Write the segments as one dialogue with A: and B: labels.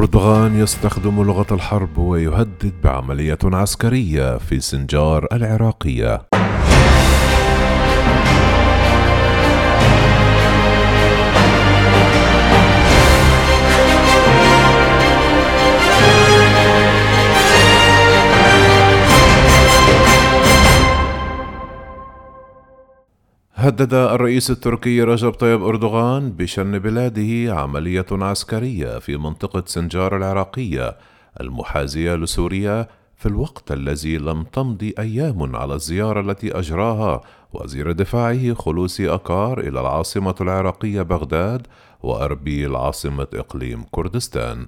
A: أردوغان يستخدم لغة الحرب ويهدد بعملية عسكرية في سنجار العراقية. هدد الرئيس التركي رجب طيب أردوغان بشن بلاده عملية عسكرية في منطقة سنجار العراقية المحاذية لسوريا في الوقت الذي لم تمضي أيام على الزيارة التي أجراها وزير دفاعه خلوصي أكار إلى العاصمة العراقية بغداد وأربيل عاصمة إقليم كردستان.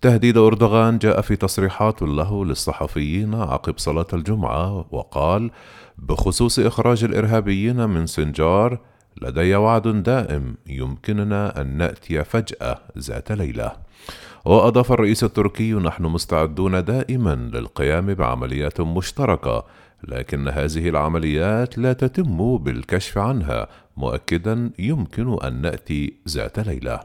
A: تهديد أردوغان جاء في تصريحات له للصحفيين عقب صلاة الجمعة وقال بخصوص إخراج الإرهابيين من سنجار لدي وعد دائم يمكننا أن نأتي فجأة ذات ليلة وأضاف الرئيس التركي نحن مستعدون دائما للقيام بعمليات مشتركة لكن هذه العمليات لا تتم بالكشف عنها. مؤكدا يمكن أن نأتي ذات ليلة.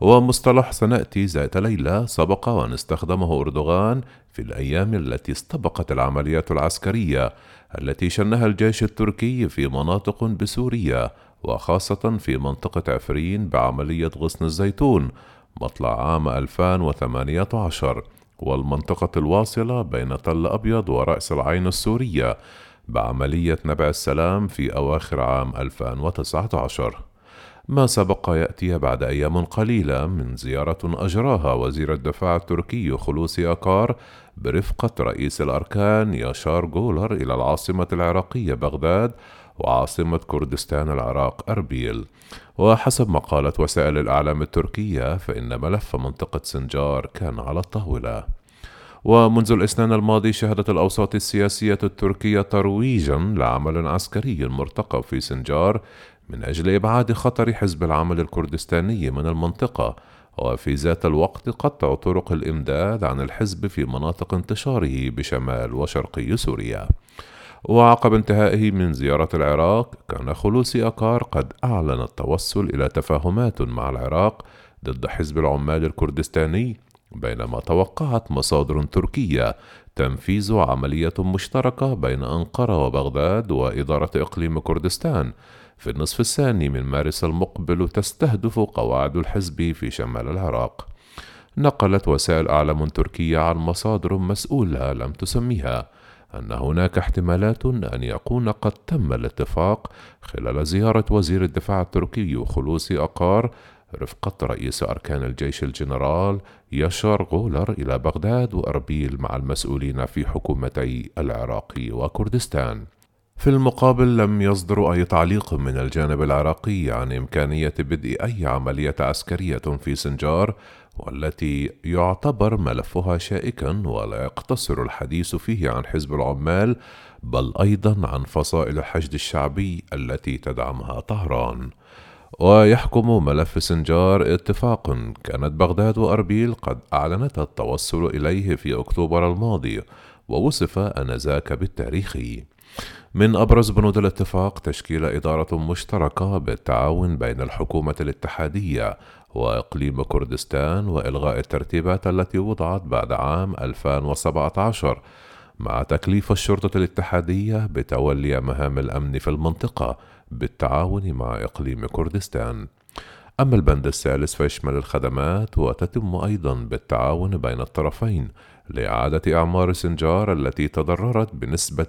A: ومصطلح سنأتي ذات ليلة سبق وان استخدمه أردوغان في الأيام التي استبقت العمليات العسكرية التي شنها الجيش التركي في مناطق بسوريا وخاصة في منطقة عفرين بعملية غصن الزيتون مطلع عام 2018 والمنطقة الواصلة بين تل أبيض ورأس العين السورية بعملية نبع السلام في أواخر عام 2019 ما سبق يأتي بعد أيام قليلة من زيارة أجراها وزير الدفاع التركي خلوصي أكار برفقة رئيس الأركان ياشار جولر إلى العاصمة العراقية بغداد وعاصمة كردستان العراق أربيل. وحسب ما قالت وسائل الإعلام التركية فإن ملف منطقة سنجار كان على الطاولة. ومنذ الاثنين الماضي شهدت الأوساط السياسية التركية ترويجا لعمل عسكري مرتقب في سنجار من أجل إبعاد خطر حزب العمل الكردستاني من المنطقة. وفي ذات الوقت قطع طرق الإمداد عن الحزب في مناطق انتشاره بشمال وشرقي سوريا. وعقب انتهائه من زيارة العراق كان خلوصي أكار قد أعلن التوصل إلى تفاهمات مع العراق ضد حزب العمال الكردستاني بينما توقعت مصادر تركية تنفيذ عملية مشتركة بين أنقرة وبغداد وإدارة إقليم كردستان. في النصف الثاني من مارس المقبل تستهدف قواعد الحزب في شمال العراق. نقلت وسائل أعلام تركية عن مصادر مسؤولة لم تسميها. أن هناك احتمالات أن يكون قد تم الاتفاق خلال زيارة وزير الدفاع التركي خلوصي أقار رفقة رئيس أركان الجيش الجنرال يشار غولر إلى بغداد وأربيل مع المسؤولين في حكومتي العراق وكردستان. في المقابل لم يصدر أي تعليق من الجانب العراقي عن إمكانية بدء أي عملية عسكرية في سنجار والتي يعتبر ملفها شائكا ولا يقتصر الحديث فيه عن حزب العمال بل أيضا عن فصائل الحشد الشعبي التي تدعمها طهران. ويحكم ملف سنجار اتفاق. كانت بغداد وأربيل قد أعلنت التوصل إليه في أكتوبر الماضي ووصف آنذاك بالتاريخي. من أبرز بنود الاتفاق تشكيل إدارة مشتركة بالتعاون بين الحكومة الاتحادية وإقليم كردستان وإلغاء الترتيبات التي وضعت بعد عام 2017 مع تكليف الشرطة الاتحادية بتولي مهام الأمن في المنطقة بالتعاون مع إقليم كردستان. أما البند الثالث فيشمل الخدمات وتتم أيضا بالتعاون بين الطرفين لإعادة إعمار سنجار التي تضررت بنسبة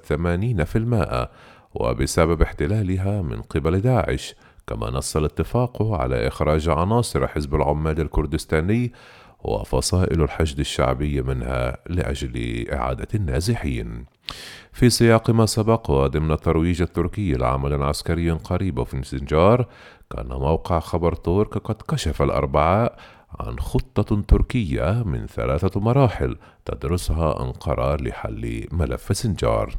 A: 80% وبسبب احتلالها من قبل داعش كما نص الاتفاق على إخراج عناصر حزب العمال الكردستاني وفصائل الحشد الشعبي منها لأجل إعادة النازحين. في سياق ما سبق وضمن الترويج التركي لعمل عسكري قريب في سنجار كان موقع خبر ترك قد كشف الأربعاء عن خطة تركية من ثلاثة مراحل تدرسها أنقرة لحل ملف سنجار.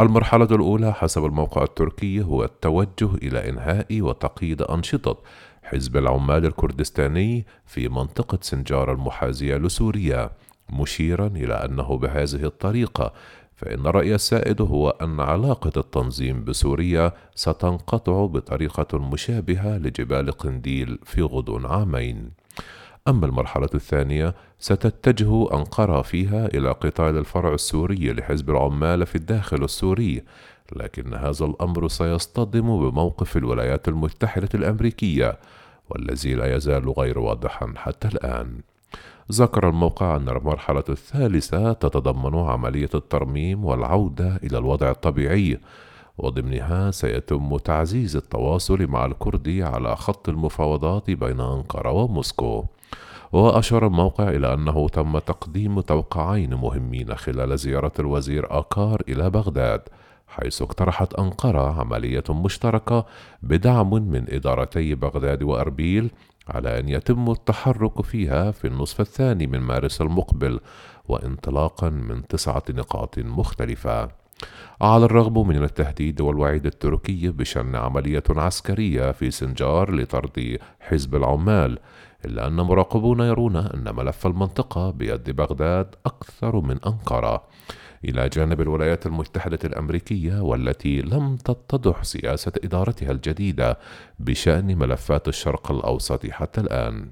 A: المرحلة الأولى حسب الموقع التركي هو التوجه إلى إنهاء وتقييد أنشطة حزب العمال الكردستاني في منطقة سنجار المحاذية لسوريا مشيرا إلى أنه بهذه الطريقة فإن الرأي السائد هو أن علاقة التنظيم بسوريا ستنقطع بطريقة مشابهة لجبال قنديل في غضون عامين. أما المرحلة الثانية ستتجه أنقرة فيها إلى قتال الفرع السوري لحزب العمال في الداخل السوري لكن هذا الأمر سيصطدم بموقف الولايات المتحدة الأمريكية والذي لا يزال غير واضحا حتى الآن. ذكر الموقع أن المرحلة الثالثة تتضمن عملية الترميم والعودة إلى الوضع الطبيعي وضمنها سيتم تعزيز التواصل مع الكرد على خط المفاوضات بين أنقرة وموسكو. وأشار الموقع إلى أنه تم تقديم توقعين مهمين خلال زيارة الوزير آكار إلى بغداد. حيث اقترحت أنقرة عملية مشتركة بدعم من إدارتي بغداد وأربيل على أن يتم التحرك فيها في النصف الثاني من مارس المقبل وانطلاقا من تسعة نقاط مختلفة. على الرغم من التهديد والوعيد التركي بشن عملية عسكرية في سنجار لطرد حزب العمال إلا أن مراقبون يرون أن ملف المنطقة بيد بغداد أكثر من أنقرة إلى جانب الولايات المتحدة الأمريكية والتي لم تتضح سياسة إدارتها الجديدة بشأن ملفات الشرق الأوسط حتى الآن.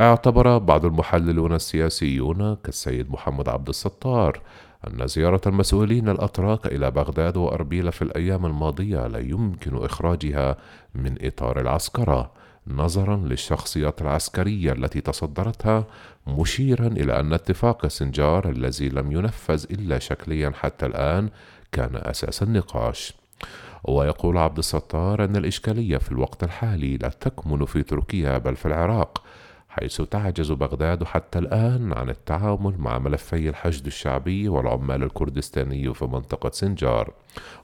A: اعتبر بعض المحللون السياسيون كالسيد محمد عبد الستار أن زيارة المسؤولين الأتراك إلى بغداد وأربيل في الأيام الماضية لا يمكن إخراجها من إطار العسكرة نظرا للشخصيات العسكرية التي تصدرتها مشيرا إلى أن اتفاق سنجار الذي لم ينفذ إلا شكليا حتى الآن كان أساس النقاش. ويقول عبد الستار أن الإشكالية في الوقت الحالي لا تكمن في تركيا بل في العراق حيث تعجز بغداد حتى الآن عن التعامل مع ملفي الحشد الشعبي والعمال الكردستاني في منطقة سنجار.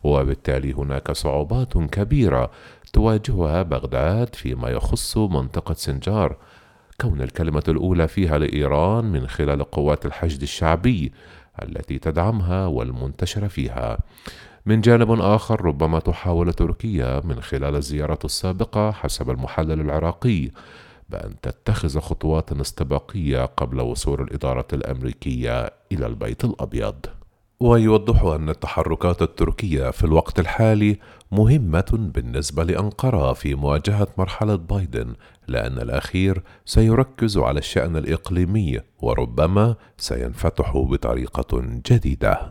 A: وبالتالي هناك صعوبات كبيرة تواجهها بغداد فيما يخص منطقة سنجار كون الكلمة الأولى فيها لإيران من خلال قوات الحشد الشعبي التي تدعمها والمنتشرة فيها من جانب آخر ربما تحاول تركيا من خلال الزيارة السابقة حسب المحلل العراقي بأن تتخذ خطوات استباقية قبل وصول الإدارة الأمريكية إلى البيت الأبيض. ويوضح أن التحركات التركية في الوقت الحالي مهمة بالنسبة لأنقرة في مواجهة مرحلة بايدن، لأن الأخير سيركز على الشأن الإقليمي وربما سينفتح بطريقة جديدة.